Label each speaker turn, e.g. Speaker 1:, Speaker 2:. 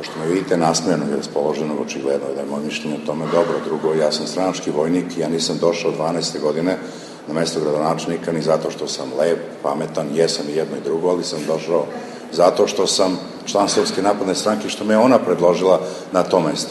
Speaker 1: pošto me vidite nasmejeno i raspoloženo, očigledno je da je moje mišljenje o tome dobro. Drugo, ja sam stranački vojnik i ja nisam došao 12. godine na mesto gradonačelnika ni zato što sam lep, pametan, jesam i jedno i drugo, ali sam došao zato što sam član Srpske napadne stranke, što me ona predložila na to mesto.